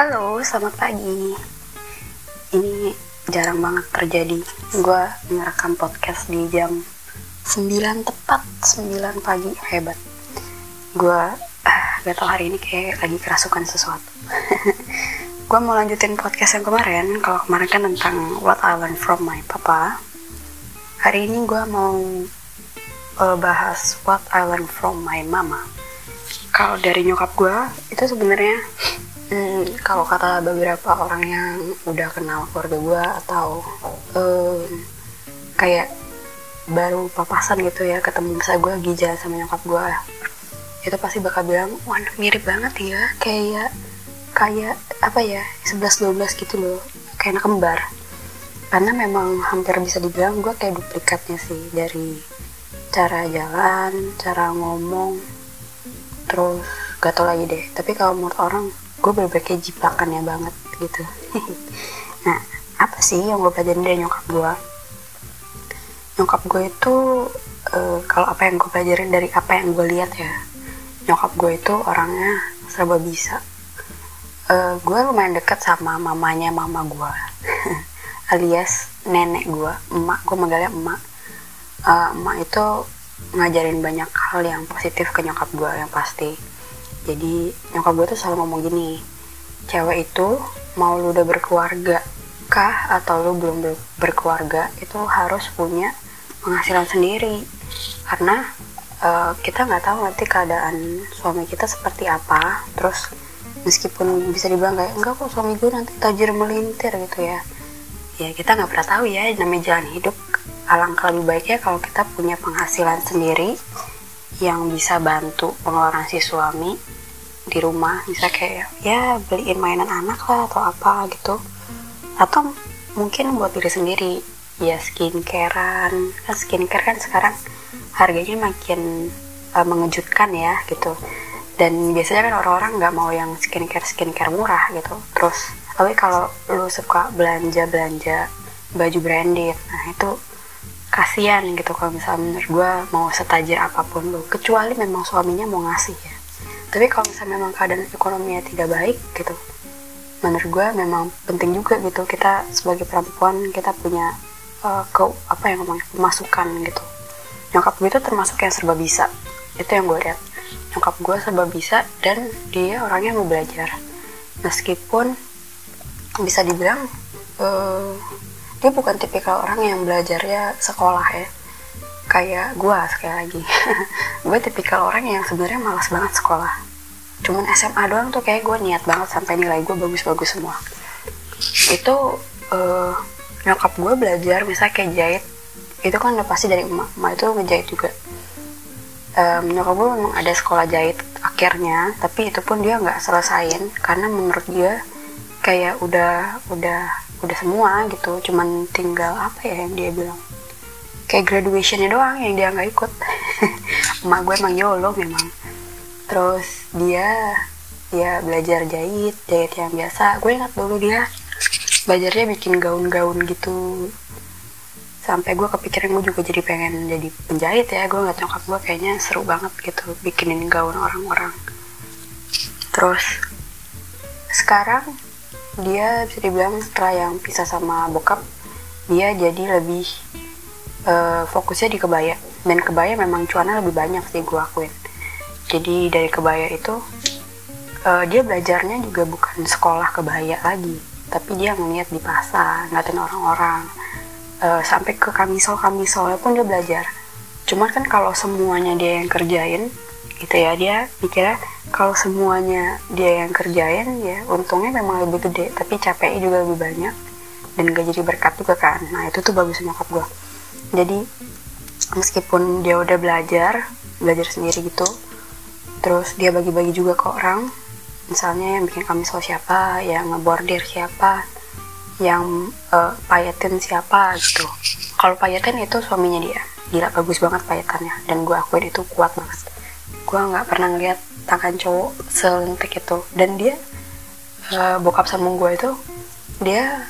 Halo, selamat pagi. Ini jarang banget terjadi. Gue ngerekam podcast di jam 9 tepat, 9 pagi. Hebat. Gue ah, gak tau hari ini kayak lagi kerasukan sesuatu. gue mau lanjutin podcast yang kemarin. Kalau kemarin kan tentang what I learned from my papa. Hari ini gue mau uh, bahas what I learned from my mama. Kalau dari nyokap gue, itu sebenarnya Hmm, kalau kata beberapa orang yang udah kenal keluarga gue atau um, kayak baru papasan gitu ya ketemu masa gue gija sama nyokap gue itu pasti bakal bilang wah mirip banget ya kayak kayak apa ya 11-12 gitu loh kayak anak kembar. Karena memang hampir bisa dibilang gue kayak duplikatnya sih dari cara jalan cara ngomong terus gak tau lagi deh. Tapi kalau menurut orang gue kayak jiplakannya banget gitu. Nah apa sih yang gue pelajarin dari nyokap gue nyokap gue itu uh, kalau apa yang gue pelajarin dari apa yang gue lihat ya nyokap gue itu orangnya serba bisa. Uh, gue lumayan deket sama mamanya mama gue alias nenek gue emak gue manggilnya emak. Uh, emak itu ngajarin banyak hal yang positif ke nyokap gue yang pasti jadi nyokap gue tuh selalu ngomong gini cewek itu mau lu udah berkeluarga kah atau lu belum berkeluarga itu harus punya penghasilan sendiri. Karena uh, kita nggak tahu nanti keadaan suami kita seperti apa terus meskipun bisa dibilang kayak enggak kok suami gue nanti tajir melintir gitu ya. Ya kita nggak pernah tahu ya namanya jalan hidup. Alangkah lebih baiknya kalau kita punya penghasilan sendiri yang bisa bantu pengeluaran si suami di rumah bisa kayak ya beliin mainan anak lah atau apa gitu. Atau mungkin buat diri sendiri. Ya skincarean. Kan skincare kan sekarang harganya makin uh, mengejutkan ya gitu. Dan biasanya kan orang-orang nggak mau yang skincare skincare murah gitu. Terus tapi kalau lu suka belanja belanja baju branded nah itu kasihan gitu kalau misalnya menurut gue mau setajir apa pun lo kecuali memang suaminya mau ngasih ya tapi kalau misalnya memang keadaan ekonominya tidak baik gitu. Menurut gue memang penting juga gitu. Kita sebagai perempuan kita punya uh, ke apa yang ngomongnya pemasukan gitu. Nyokap gue itu termasuk yang serba bisa. Itu yang gue lihat. Nyokap gue serba bisa dan dia orangnya mau belajar. Meskipun bisa dibilang uh, dia bukan tipikal orang yang belajarnya sekolah ya kayak gue sekali lagi. Gue tipikal orang yang sebenarnya malas banget sekolah. Cuman SMA doang tuh kayak gue niat banget sampai nilai gue bagus-bagus semua. Itu uh, nyokap gue belajar misalnya kayak jahit. Itu kan udah pasti dari emak. Emak itu ngejahit juga. Um, nyokap gue memang ada sekolah jahit akhirnya tapi itu pun dia nggak selesain karena menurut dia kayak udah udah udah semua gitu. Cuman tinggal apa ya yang dia bilang kayak graduationnya doang yang dia nggak ikut. Emak gue emang yolo memang. Terus dia ya belajar jahit jahit yang biasa. Gue ingat dulu dia belajarnya bikin gaun-gaun gitu. Sampai gue kepikiran gue juga jadi pengen jadi penjahit ya. Gue nggak nyokap gue kayaknya seru banget gitu bikinin gaun orang-orang. Terus sekarang dia bisa dibilang setelah yang pisah sama bokap dia jadi lebih uh, fokusnya di kebaya. Dan kebaya memang cuannya lebih banyak sih gue akuin. Jadi dari kebaya itu uh, dia belajarnya juga bukan sekolah kebaya lagi tapi dia ngeliat di pasar ngeliatin orang-orang. Uh, sampai ke kamisol kamisolnya pun dia belajar. Cuman kan kalau semuanya dia yang kerjain gitu ya dia mikirnya kalau semuanya dia yang kerjain ya untungnya memang lebih gede tapi capeknya juga lebih banyak dan gak jadi berkat juga kan. Nah itu tuh bagus nyokap gue jadi meskipun dia udah belajar belajar sendiri gitu terus dia bagi-bagi juga ke orang misalnya yang bikin kamisol siapa yang ngebordir siapa yang uh, payetin siapa gitu. Kalau payetin itu suaminya dia. Gila bagus banget payetannya. Dan gue akuin itu kuat banget. Gue nggak pernah ngeliat tangan cowok selentik itu. Dan dia uh, bokap sambung gue itu dia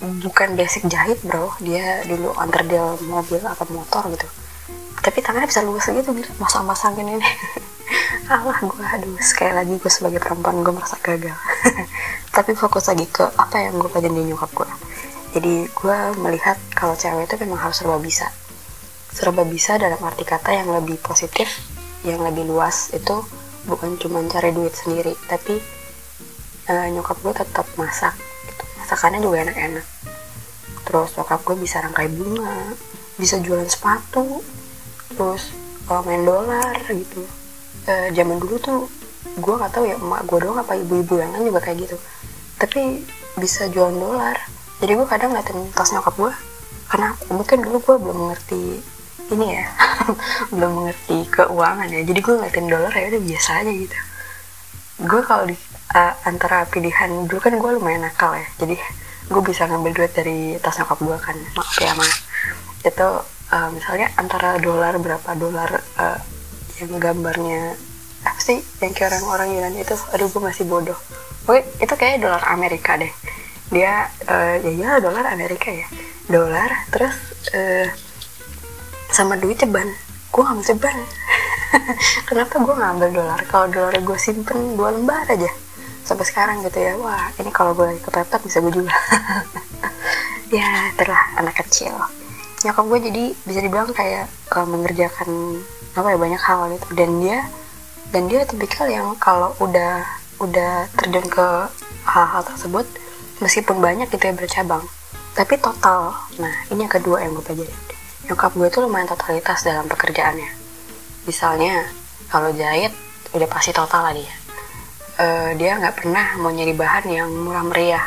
bukan basic jahit bro. Dia dulu underdeal mobil atau motor gitu. Tapi tangannya bisa luas gitu gitu masang-masangin ini. Allah gue aduh. Sekali lagi gue sebagai perempuan gue merasa gagal. Tapi fokus lagi ke apa yang gue pelajari di nyokap gue jadi gue melihat kalau cewek itu memang harus serba bisa. Serba bisa dalam arti kata yang lebih positif yang lebih luas itu bukan cuma cari duit sendiri tapi uh, nyokap gue tetap masak gitu. masakannya juga enak-enak terus nyokap gue bisa rangkai bunga bisa jualan sepatu terus uh, main dolar gitu. Uh, zaman dulu tuh gue nggak tahu ya emak gue doang apa ibu-ibu yang lain juga kayak gitu. Tapi bisa jualan dolar. Jadi gue kadang ngeliatin tas nyokap gue karena mungkin dulu gue belum mengerti ini ya belum mengerti keuangan ya. Jadi gue ngeliatin dolar ya udah biasa aja gitu. Gue kalau di uh, antara pilihan dulu kan gue lumayan nakal ya. Jadi gue bisa ngambil duit dari tas nyokap gue kan. Maaf ya mah itu uh, misalnya antara dolar berapa dolar uh, yang gambarnya apa sih yang kayak orang-orang Yunani itu aduh gue masih bodoh. Oke itu kayak dolar Amerika deh. Dia uh, ya ya dolar Amerika ya. Dolar terus uh, sama duit ceban gue ngambil ceban kenapa gue ngambil dolar? Kalau dolar gue simpen dua lembar aja sampai sekarang gitu ya. Wah ini kalau gue lagi kepepet bisa gue juga. Ya itulah anak kecil. Nyokap gue jadi bisa dibilang kayak uh, mengerjakan apa ya banyak hal gitu. Dan dia dan dia tipikal yang kalau udah udah terjun ke hal-hal tersebut meskipun banyak gitu ya bercabang. Tapi total nah ini yang kedua yang gue pelajari nyokap gue tuh lumayan totalitas dalam pekerjaannya. Misalnya kalau jahit udah pasti total lah dia uh, dia nggak pernah mau nyari bahan yang murah meriah.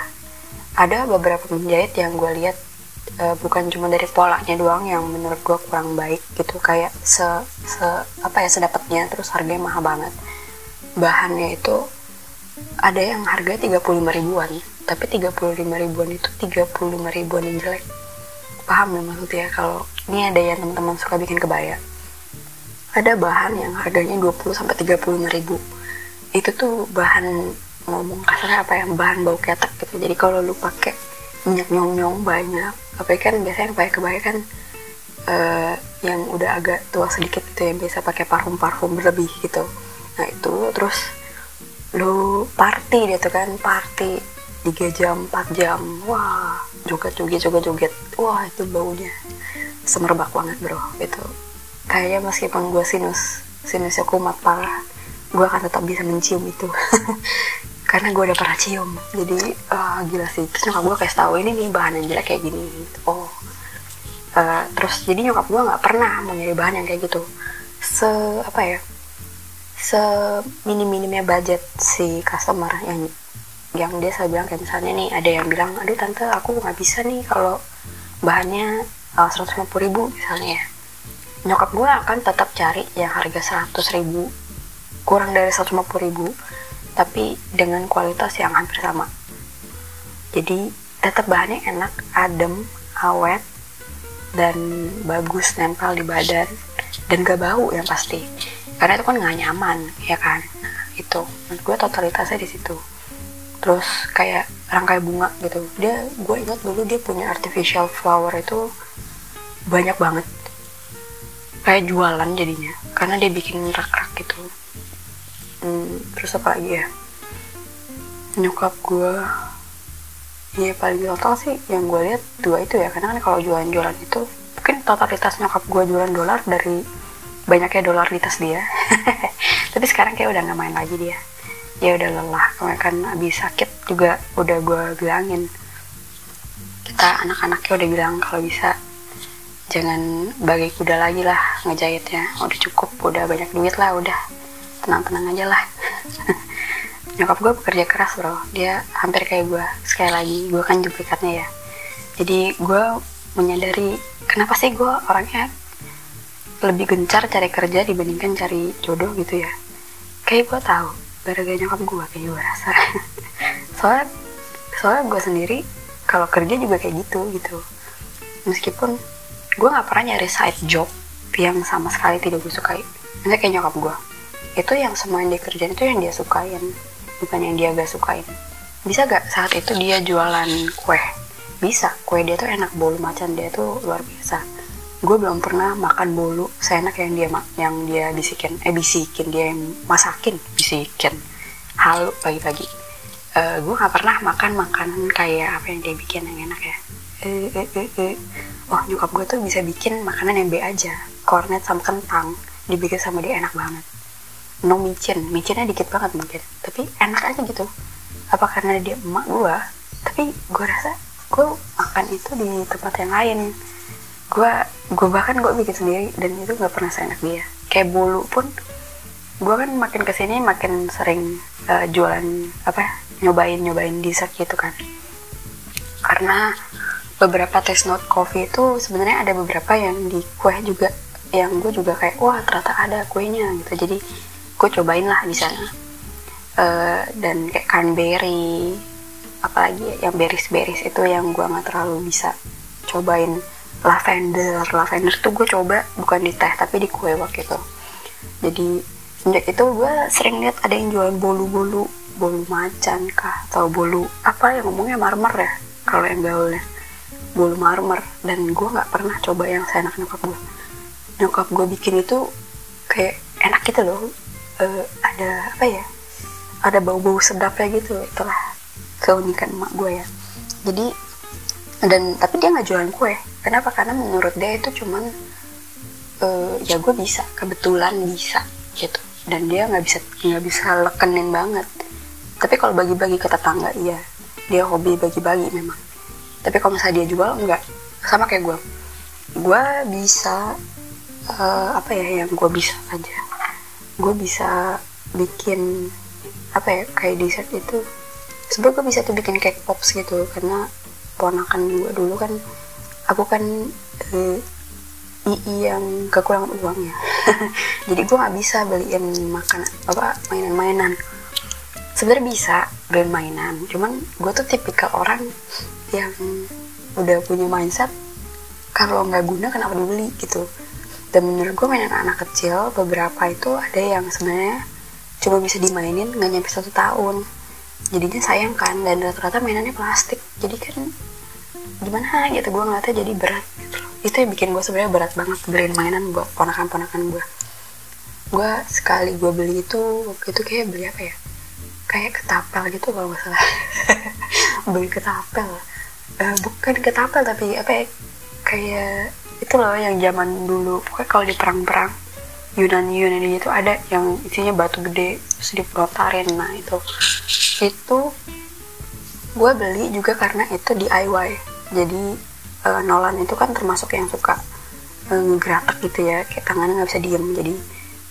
Ada beberapa penjahit yang gue lihat uh, bukan cuma dari polanya doang yang menurut gue kurang baik gitu kayak se, se apa ya sedapatnya terus harganya mahal banget. Bahannya itu ada yang harganya 35 ribuan tapi 35 ribuan itu 35 ribuan yang jelek. Paham ya maksudnya? Kalau ini ada yang teman-teman suka bikin kebaya. Ada bahan yang harganya 20 sampai 35 ribu itu tuh bahan ngomong kasarnya apa ya bahan bau ketek gitu. Jadi kalau lu pakai minyak nyong nyong banyak tapi kan biasanya yang pakai kebaya kan uh, yang udah agak tua sedikit gitu yang biasa pakai parfum parfum berlebih gitu. Nah itu terus lu party dia tuh kan party 3 jam 4 jam. Wah joget joget joget joget wah itu baunya semerbak banget bro. Itu kayaknya meskipun gue sinus sinusnya kumat parah gue akan tetap bisa mencium itu. Karena gue udah pernah cium. Jadi uh, gila sih. Terus nyokap gue kayak tahu ini nih bahan yang jelek kayak gini. Oh. Uh, terus jadi nyokap gue nggak pernah mau nyari bahan yang kayak gitu. Se apa ya se minim minimnya budget si customer yang yang dia selalu bilang kayak misalnya nih ada yang bilang aduh tante aku nggak bisa nih kalau bahannya uh, seratus puluh ribu misalnya ya. Nyokap gue akan tetap cari yang harga seratus ribu kurang dari seratus lima puluh ribu tapi dengan kualitas yang hampir sama. Jadi tetap bahannya enak adem awet dan bagus nempel di badan dan gak bau yang pasti. Karena itu kan nggak nyaman ya kan? Itu menurut gue totalitasnya di situ. Terus kayak rangkai bunga gitu. Dia gue ingat dulu dia punya artificial flower itu banyak banget. Kayak jualan jadinya. Karena dia bikin rak-rak gitu hmm, terus apa lagi ya? Nyokap gue ya paling total sih yang gue lihat dua itu ya. Karena kan kalau jualan-jualan itu mungkin totalitas nyokap gue jualan dolar dari banyaknya dolar di tas dia. Tapi sekarang kayak udah nggak main lagi dia. Ya udah lelah. Karena kan abis sakit juga udah gue bilangin. Kita anak-anaknya udah bilang kalau bisa jangan bagi kuda lagi lah ngejahitnya. Udah cukup udah banyak duit lah udah tenang-tenang aja lah. Nyokap gue bekerja keras bro. Dia hampir kayak gue sekali lagi gue kan juplikatnya ya. Jadi gue menyadari kenapa sih gue orangnya lebih gencar cari kerja dibandingkan cari jodoh gitu ya. Kayak gue tahu gara-gara nyokap gue kayak gue rasa. Soalnya soalnya gue sendiri kalau kerja juga kayak gitu gitu. Meskipun gue nggak pernah nyari side job yang sama sekali tidak gue sukai. Misalnya kayak nyokap gue itu yang semua yang dia kerjain itu yang dia sukain bukan yang dia gak sukain. Bisa gak saat itu dia jualan kue? Bisa kue dia tuh enak bolu macan dia tuh luar biasa. Gue belum pernah makan bolu seenak yang dia yang dia bisikin eh bisikin dia yang masakin bisikin. Halu pagi-pagi. Uh, gue nggak pernah makan makanan kayak apa yang dia bikin yang enak ya. Eh, eh, eh, eh. oh nyokap gue tuh bisa bikin makanan yang B aja. Kornet sama kentang dibikin sama dia enak banget no micin micinnya dikit banget mungkin. Tapi enak aja gitu. Apa karena dia emak gue tapi gue rasa gue makan itu di tempat yang lain. Gue gue bahkan gue bikin sendiri dan itu gak pernah seenak dia. Kayak bolu pun gue kan makin ke sini makin sering uh, jualan apa nyobain nyobain dessert gitu kan. Karena beberapa test note coffee itu sebenarnya ada beberapa yang di kue juga. Yang gue juga kayak wah ternyata ada kuenya gitu. Jadi gue cobain lah di sana uh, dan kayak cranberry apalagi ya, yang beris-beris itu yang gue nggak terlalu bisa cobain. Lavender lavender tuh gue coba bukan di teh tapi di kue waktu itu. Jadi sejak itu gue sering lihat ada yang jualan bolu-bolu bolu macan kah atau bolu apa yang ngomongnya marmer ya kalau yang gaulnya. Bolu marmer dan gue nggak pernah coba yang seenak nyokap gue nyokap gue bikin itu kayak enak gitu loh uh, ada apa ya? Ada bau-bau sedapnya gitu itulah keunikan emak gue ya. Jadi dan tapi dia nggak jualan kue. Kenapa? Karena menurut dia itu cuman uh, ya gue bisa kebetulan bisa gitu. Dan dia nggak bisa nggak bisa lekenin banget. Tapi kalau bagi-bagi ke tetangga iya. Dia hobi bagi-bagi memang. Tapi kalau misalnya dia jual enggak sama kayak gue gue bisa uh, apa ya yang gue bisa aja gue bisa bikin apa ya kayak dessert itu. Sebenernya gue bisa tuh bikin cake pops gitu karena ponakan gue dulu kan aku kan uh, ii yang kekurangan uang ya jadi gue nggak bisa beliin makan apa mainan-mainan. Sebenarnya bisa beliin mainan cuman gue tuh tipikal orang yang udah punya mindset kalau nggak guna kenapa dibeli gitu dan menurut gue mainan anak kecil beberapa itu ada yang sebenarnya cuma bisa dimainin nggak nyampe satu tahun. Jadinya sayang kan dan rata-rata mainannya plastik. Jadi kan gimana gitu gue ngeliatnya jadi berat gitu. Itu yang bikin gue sebenarnya berat banget beliin mainan buat ponakan-ponakan gue gue sekali gue beli itu waktu itu kayak beli apa ya? Kayak ketapel gitu kalau nggak salah. Beli ketapel. Uh, bukan ketapel tapi apa ya? Kayak itu loh yang zaman dulu. Pokoknya kalau di perang-perang Yunani Yunani itu ada yang isinya batu gede terus diprotarin nah itu. Itu gue beli juga karena itu DIY jadi uh, Nolan itu kan termasuk yang suka uh, ngegeratak gitu ya. Kayak tangannya nggak bisa diem. Jadi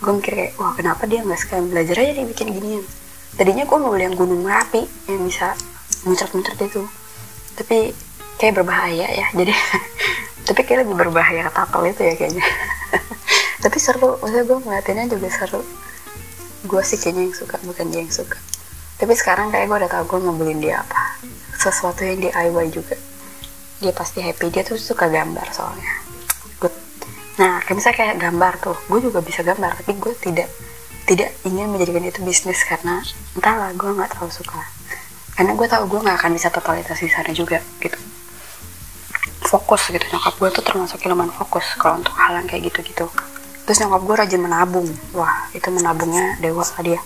gue mikir kayak wah kenapa dia nggak sekalian belajar aja dia bikin ginian. Tadinya gue mau beli yang gunung merapi yang bisa muncrat-muncrat itu. Tapi kayak berbahaya ya. Jadi tapi kayak lebih berbahaya ketapel itu ya kayaknya. Tapi seru. Maksudnya gue ngeliatinnya juga seru. Gue sih kayaknya yang suka bukan dia yang suka. Tapi sekarang kayak gue udah tau gue mau dia apa. Sesuatu yang DIY juga. Dia pasti happy. Dia tuh suka gambar soalnya. Good. Nah kayak misalnya kayak gambar tuh. Gue juga bisa gambar tapi gue tidak tidak ingin menjadikan itu bisnis karena entahlah gue nggak terlalu suka. Karena gue tau gue nggak akan bisa totalitas di sana juga gitu fokus gitu. Nyokap gue tuh termasuk lumayan fokus kalau untuk hal yang kayak gitu-gitu. Terus nyokap gue rajin menabung. Wah itu menabungnya dewa lah dia.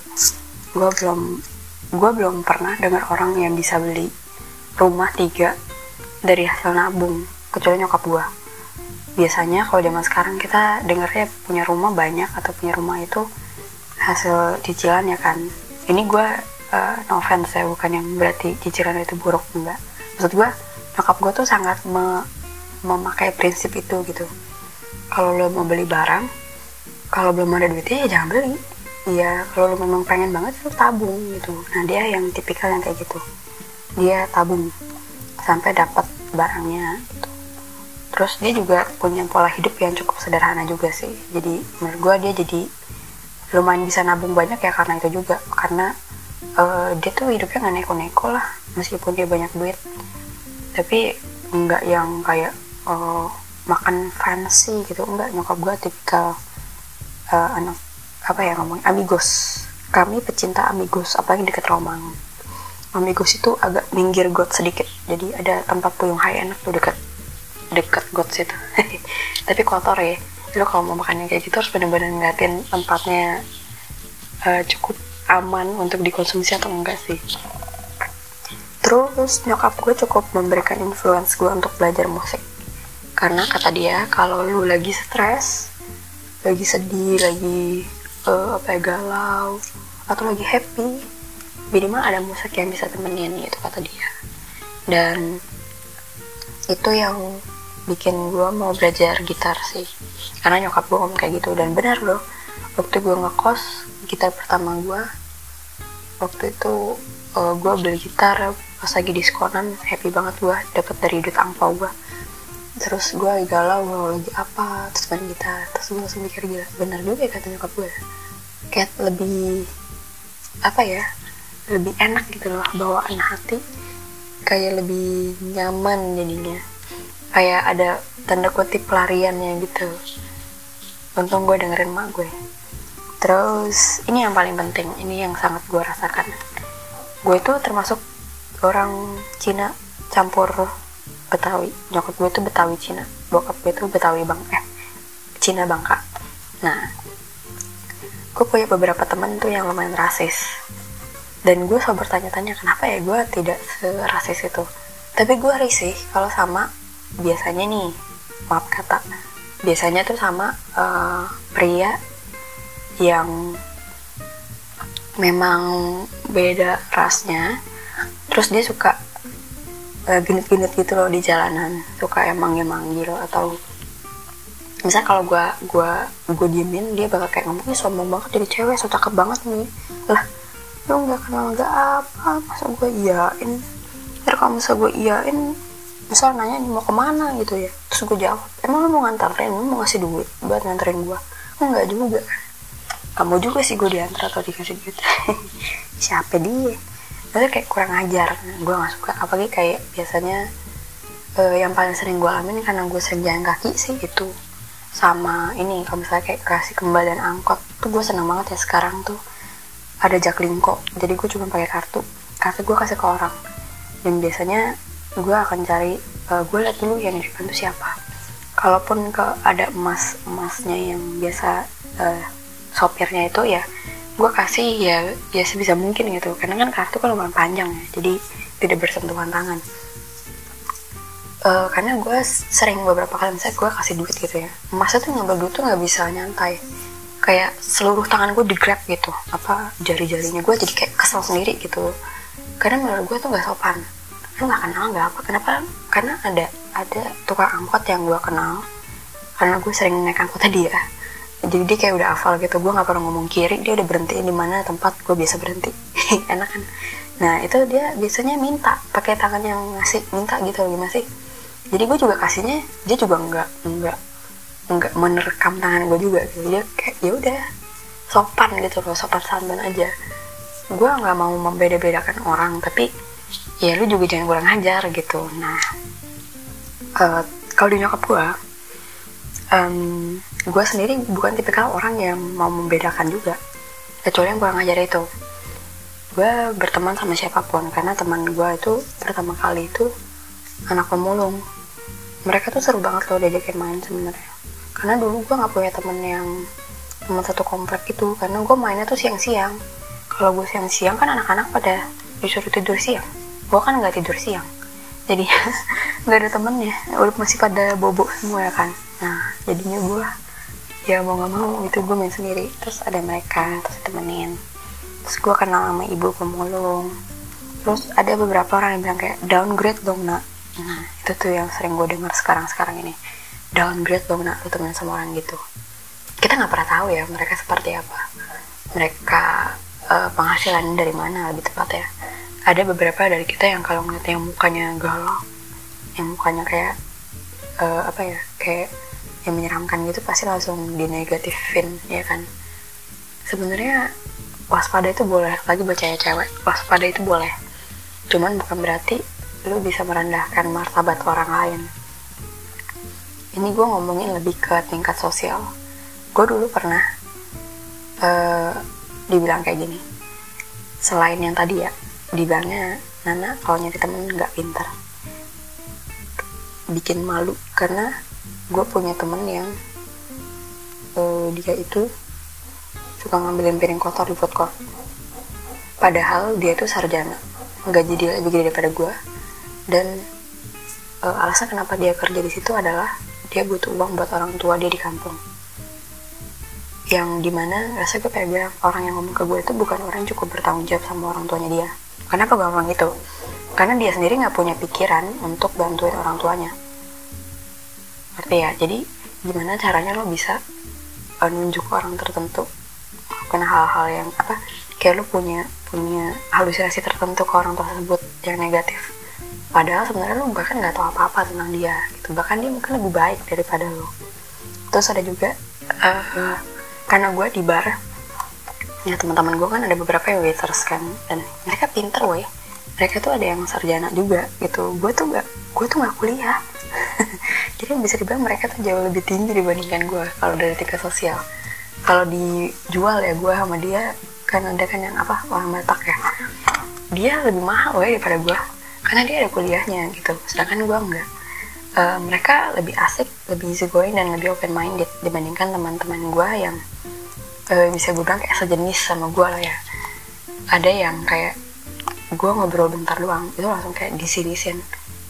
Gue belum gue belum pernah dengar orang yang bisa beli rumah tiga dari hasil nabung kecuali nyokap gue biasanya kalau zaman sekarang kita dengarnya punya rumah banyak atau punya rumah itu hasil cicilan ya kan. Ini gue uh, no offense ya bukan yang berarti cicilan itu buruk enggak. Maksud gue nyokap gue tuh sangat memakai prinsip itu gitu. Kalau lo mau beli barang kalau belum ada duitnya ya jangan beli. Iya kalau lo memang pengen banget itu tabung gitu. Nah dia yang tipikal yang kayak gitu. Dia tabung sampai dapat barangnya gitu. Terus dia juga punya pola hidup yang cukup sederhana juga sih. Jadi menurut gue dia jadi lumayan bisa nabung banyak ya karena itu juga. Karena uh, dia tuh hidupnya nggak neko-neko lah meskipun dia banyak duit. Tapi nggak yang kayak uh, makan fancy gitu. Enggak nyokap gue tipikal uh, anak apa ya ngomong amigos. Kami pecinta amigos apalagi deket Romang amigos itu agak minggir got sedikit. Jadi ada tempat puyung high enak tuh deket deket got situ. Tapi kotor ya. Lo kalau mau makannya kayak gitu harus bener-bener ngeliatin tempatnya uh, cukup aman untuk dikonsumsi atau enggak sih. Terus nyokap gue cukup memberikan influence gue untuk belajar musik karena kata dia kalau lu lagi stres lagi sedih lagi uh, apa ya galau atau lagi happy minimal ada musik yang bisa temenin gitu kata dia. Dan itu yang bikin gue mau belajar gitar sih. Karena nyokap gue ngomong kayak gitu dan benar loh waktu gue ngekos gitar pertama gue waktu itu uh, eh, gue beli gitar pas lagi diskonan happy banget gue dapet dari duit angpau gue terus gue galau gue lagi apa terus main gitar terus gue langsung mikir gila benar juga ya kata nyokap gue kayak lebih apa ya lebih enak gitu loh bawaan hati. Kayak lebih nyaman jadinya. Kayak ada tanda kutip pelariannya gitu. Untung gue dengerin mak gue terus ini yang paling penting ini yang sangat gue rasakan. Gue itu termasuk orang Cina campur Betawi. Nyokap gue itu Betawi Cina. Bokap gue itu Betawi bang eh Cina Bangka. Nah gue punya beberapa temen tuh yang lumayan rasis. Dan gue selalu bertanya-tanya kenapa ya gue tidak serasis itu? Tapi gue risih kalau sama biasanya nih maaf kata biasanya tuh sama uh, pria yang memang beda rasnya. Terus dia suka genit-genit gitu loh di jalanan. Suka emang manggil atau misal kalau gue gua gue diemin dia bakal kayak ngomongnya sombong banget jadi cewek so cakep banget nih. Lah lu nggak kenal nggak apa masa gue iyain? Terus kalau misal gue iyain misal nanya mau ke mana? gitu ya. Terus gue jawab emang lo mau nganterin? Lo mau ngasih duit buat nganterin gue enggak juga. Kamu juga sih gue diantar atau dikasih duit. Siapa dia Maksudnya kayak kurang ajar gue gak suka. Apalagi kayak biasanya uh, yang paling sering gue alamin karena gue sering jalan kaki sih itu sama ini. Kalau misalnya kayak kasih kembalian angkot tuh gue seneng banget ya sekarang tuh. Ada jaklingko jadi gue cuma pakai kartu. Kartu gue kasih ke orang. Dan biasanya gue akan cari uh, gue lihat dulu yang di depan tuh siapa. Kalaupun ke ada emas emasnya yang biasa uh, sopirnya itu ya gue kasih ya ya sebisa mungkin gitu. Karena kan kartu kan lumayan panjang ya jadi tidak bersentuhan tangan. Uh, karena gue sering beberapa kali misalnya gue kasih duit gitu ya emasnya tuh ngambil duit tuh nggak bisa nyantai. Kayak seluruh tangan gue di grab gitu apa jari-jarinya gue jadi kayak kesel sendiri gitu. Karena menurut gue tuh nggak sopan. Lu nggak kenal nggak apa kenapa? Karena ada ada tukang angkot yang gue kenal. Karena gue sering naik angkotnya dia jadi dia kayak udah hafal gitu gue nggak pernah ngomong kiri dia udah berhenti di mana tempat gue biasa berhenti. Enak kan? Nah itu dia biasanya minta pakai tangan yang ngasih minta gitu gimana sih jadi gue juga kasihnya dia juga nggak nggak nggak menerkam tangan gue juga gitu. Dia kayak ya udah sopan gitu loh sopan santun aja. Gue nggak mau membeda-bedakan orang tapi ya lu juga jangan kurang ajar gitu. Nah uh, kalau di nyokap gue um, gue sendiri bukan tipikal orang yang mau membedakan juga. Kecuali yang kurang ajar itu. Gue berteman sama siapa pun karena teman gue itu pertama kali itu anak pemulung. Mereka tuh seru banget loh diajakin main sebenarnya. Karena dulu gue nggak punya temen yang teman satu komplek itu karena gue mainnya tuh siang-siang. Kalau gue siang-siang kan anak-anak pada disuruh tidur siang. Gue kan nggak tidur siang. Jadi nggak ada temennya. Udah masih pada bobo semua ya kan. Nah jadinya gue ya mau nggak mau itu gue main sendiri. Terus ada mereka terus temenin terus gue kenal sama ibu pemulung. Terus ada beberapa orang yang bilang kayak downgrade dong nak. Nah itu tuh yang sering gue dengar sekarang sekarang ini. Downgrade dong nak lu temen sama orang gitu. Kita nggak pernah tahu ya mereka seperti apa. Mereka uh, penghasilan dari mana lebih tepat ya ada beberapa dari kita yang kalau ngeliat yang mukanya galau yang mukanya kayak uh, apa ya kayak yang menyeramkan gitu pasti langsung dinegatifin ya kan? Sebenarnya waspada itu boleh lagi buat cewek-cewek waspada itu boleh. Cuman bukan berarti lu bisa merendahkan martabat orang lain. Ini gue ngomongin lebih ke tingkat sosial. Gue dulu pernah uh, dibilang kayak gini. Selain yang tadi ya dibilangnya Nana kalau nyari temen nggak pintar bikin malu karena gue punya temen yang uh, dia itu suka ngambilin piring kotor di food padahal dia itu sarjana gaji dia lebih gede daripada gue dan uh, alasan kenapa dia kerja di situ adalah dia butuh uang buat orang tua dia di kampung. Yang di mana rasa gue kayak bilang orang yang ngomong ke gue itu bukan orang yang cukup bertanggung jawab sama orang tuanya dia. Gue ngomong gitu? Karena dia sendiri nggak punya pikiran untuk bantuin orang tuanya ngerti ya? Jadi gimana caranya lo bisa uh, nunjuk orang tertentu? Karena hal-hal yang apa kayak lo punya punya halusinasi tertentu ke orang tersebut yang negatif. Padahal sebenarnya lo bahkan nggak tahu apa-apa tentang dia gitu. Bahkan dia mungkin lebih baik daripada lo. Terus ada juga uh, karena gue di bar ya teman-teman gue kan ada beberapa yang waiters kan. Dan mereka pinter weh mereka tuh ada yang sarjana juga gitu. Gue tuh gak gue tuh gak kuliah. Jadi bisa dibilang mereka tuh jauh lebih tinggi dibandingkan gue kalau dari tingkat sosial. Kalau dijual ya gue sama dia kan ada kan yang apa orang Batak ya. Dia lebih mahal weh daripada gue karena dia ada kuliahnya gitu. Sedangkan gue enggak uh, mereka lebih asik lebih easy going dan lebih open minded dibandingkan teman-teman gue yang uh, bisa gue bilang kayak sejenis sama gue lah ya. Ada yang kayak gue ngobrol bentar doang. Itu langsung kayak disinisin.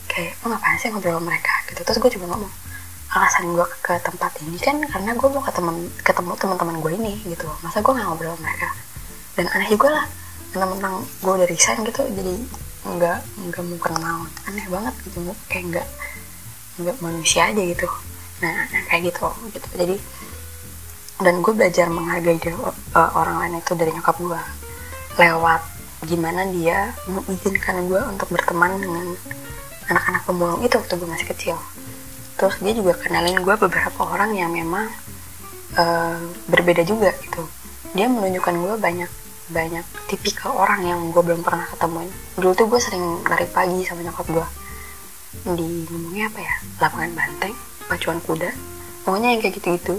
Kayak lo ngapain sih ngobrol sama mereka? Gitu. Terus gue juga ngomong alasan gue ke tempat ini kan karena gue mau ketemu ketemu teman-teman gue ini gitu. Masa gue nggak ngobrol sama mereka? Dan aneh juga lah tentang gue udah resign gitu jadi nggak nggak mau kenal. Aneh banget gitu kayak nggak nggak manusia aja gitu. Nah kayak gitu gitu. Jadi dan gue belajar menghargai dia, uh, orang lain itu dari nyokap gue lewat gimana dia mengizinkan gue untuk berteman dengan anak-anak pemulung itu waktu gue masih kecil. Terus dia juga kenalin gue beberapa orang yang memang uh, berbeda juga gitu. Dia menunjukkan gue banyak banyak tipikal orang yang gue belum pernah ketemuin. Dulu tuh gue sering lari pagi sama nyokap gue di ngomongnya apa ya? Lapangan banteng pacuan kuda. Pokoknya yang kayak gitu-gitu.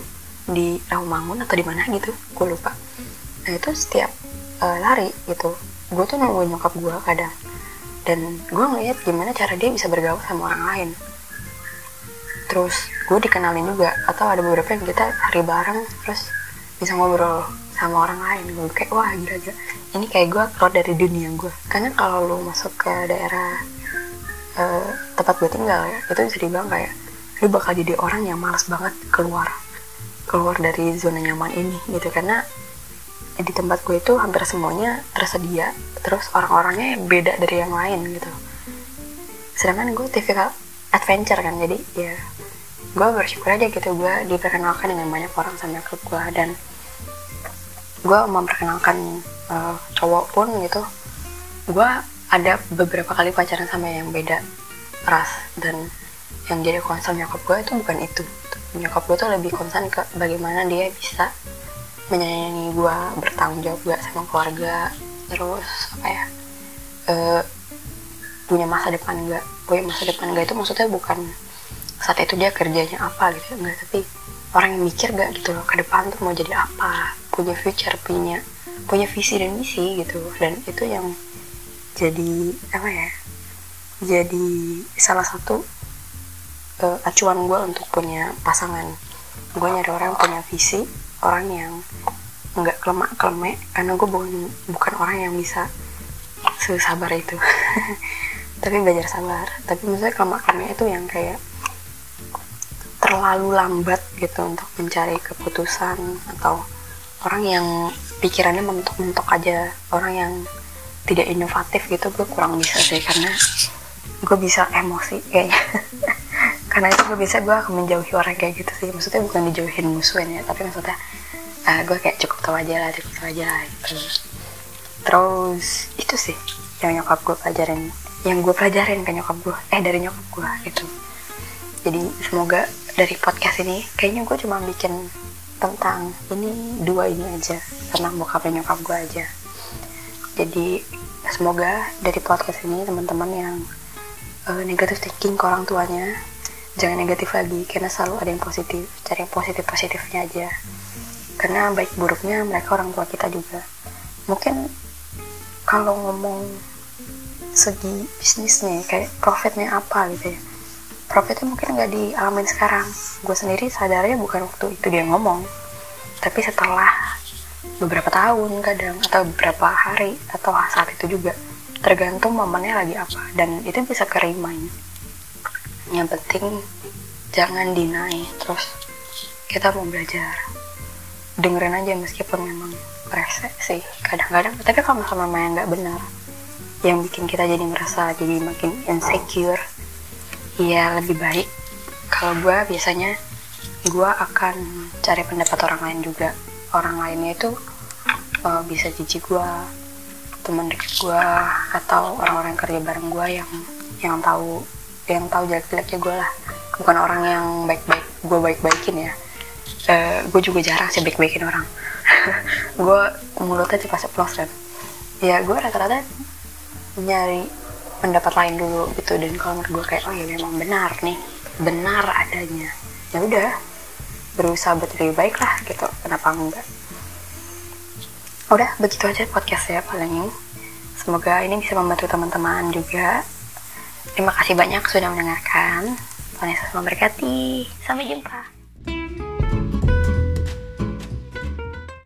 Di Rawamangun atau di mana gitu gue lupa. Nah itu setiap uh, lari gitu gue tuh nungguin nyokap gue kadang. Dan gue ngeliat gimana cara dia bisa bergaul sama orang lain. Terus gue dikenalin juga atau ada beberapa yang kita hari bareng terus bisa ngobrol sama orang lain. Gue kayak wah gila gila. Ini kayak gue keluar dari dunia gue karena kalau lo masuk ke daerah uh, tempat gue tinggal ya itu bisa dibilang kayak lu bakal jadi orang yang males banget keluar. Keluar dari zona nyaman ini gitu. Karena di tempat gue itu hampir semuanya tersedia terus orang-orangnya beda dari yang lain gitu. Sedangkan gue tipikal adventure kan jadi ya gue bersyukur aja gitu gue diperkenalkan dengan banyak orang sama klub gue dan gue memperkenalkan uh, cowok pun gitu gue ada beberapa kali pacaran sama yang beda ras dan yang jadi concern nyokap gue itu bukan itu. Nyokap gue tuh lebih concern ke bagaimana dia bisa menyayangi gue bertanggung jawab gak sama keluarga. Terus apa ya uh, punya masa depan gak punya masa depan gak itu maksudnya bukan saat itu dia kerjanya apa gitu enggak. Tapi orang yang mikir gak gitu loh ke depan tuh mau jadi apa punya future punya punya visi dan misi gitu. Dan itu yang jadi apa ya jadi salah satu uh, acuan gue untuk punya pasangan. Gue nyari orang yang punya visi orang yang nggak kelemak kelemek. Karena gue bukan bukan orang yang bisa sesabar itu. Tapi belajar sabar. Tapi misalnya kelemak kelemek itu yang kayak terlalu lambat gitu untuk mencari keputusan atau orang yang pikirannya mentok-mentok aja. Orang yang tidak inovatif gitu gue kurang bisa sih. Karena gue bisa emosi kayaknya karena itu gue bisa gue akan menjauhi orang kayak gitu sih. Maksudnya bukan dijauhin musuhnya tapi maksudnya uh, gue kayak cukup tahu aja lah cukup tahu aja lah. Gitu terus itu sih yang nyokap gue pelajarin. Yang gue pelajarin ke nyokap gue eh dari nyokap gue gitu. Jadi semoga dari podcast ini kayaknya gue cuma bikin tentang ini dua ini aja tentang bokap dan nyokap gue aja. Jadi semoga dari podcast ini teman-teman yang uh, negatif thinking ke orang tuanya jangan negatif lagi karena selalu ada yang positif cari yang positif positifnya aja. Karena baik buruknya mereka orang tua kita juga. Mungkin kalau ngomong segi bisnisnya kayak profitnya apa gitu ya. Profitnya mungkin nggak dialamin sekarang. Gue sendiri sadarnya bukan waktu itu dia ngomong. Tapi setelah beberapa tahun kadang atau beberapa hari atau saat itu juga tergantung momennya lagi apa. Dan itu bisa ke yang penting jangan deny terus kita mau belajar. Dengerin aja meskipun memang rese sih kadang-kadang. Tapi kalau misalnya memang nggak benar yang bikin kita jadi merasa jadi makin insecure ya lebih baik. Kalau gue biasanya gue akan cari pendapat orang lain juga. Orang lainnya itu uh, bisa cici gue teman dekat gue atau orang-orang kerja bareng gue yang yang tahu yang tahu jelek-jeleknya gue lah. Bukan orang yang baik-baik gue baik-baikin ya. Uh, gue juga jarang sih baik-baikin orang. Gue mulutnya cepat ceplos kan ya gue rata-rata nyari pendapat lain dulu gitu. Dan kalau menurut gue kayak oh ya memang benar nih. Benar adanya. Ya udah berusaha buat lebih baik lah gitu. Kenapa enggak? Udah begitu aja podcast saya paling semoga ini bisa membantu teman-teman juga Terima kasih banyak sudah mendengarkan. Tuhan Yesus memberkati. Sampai jumpa.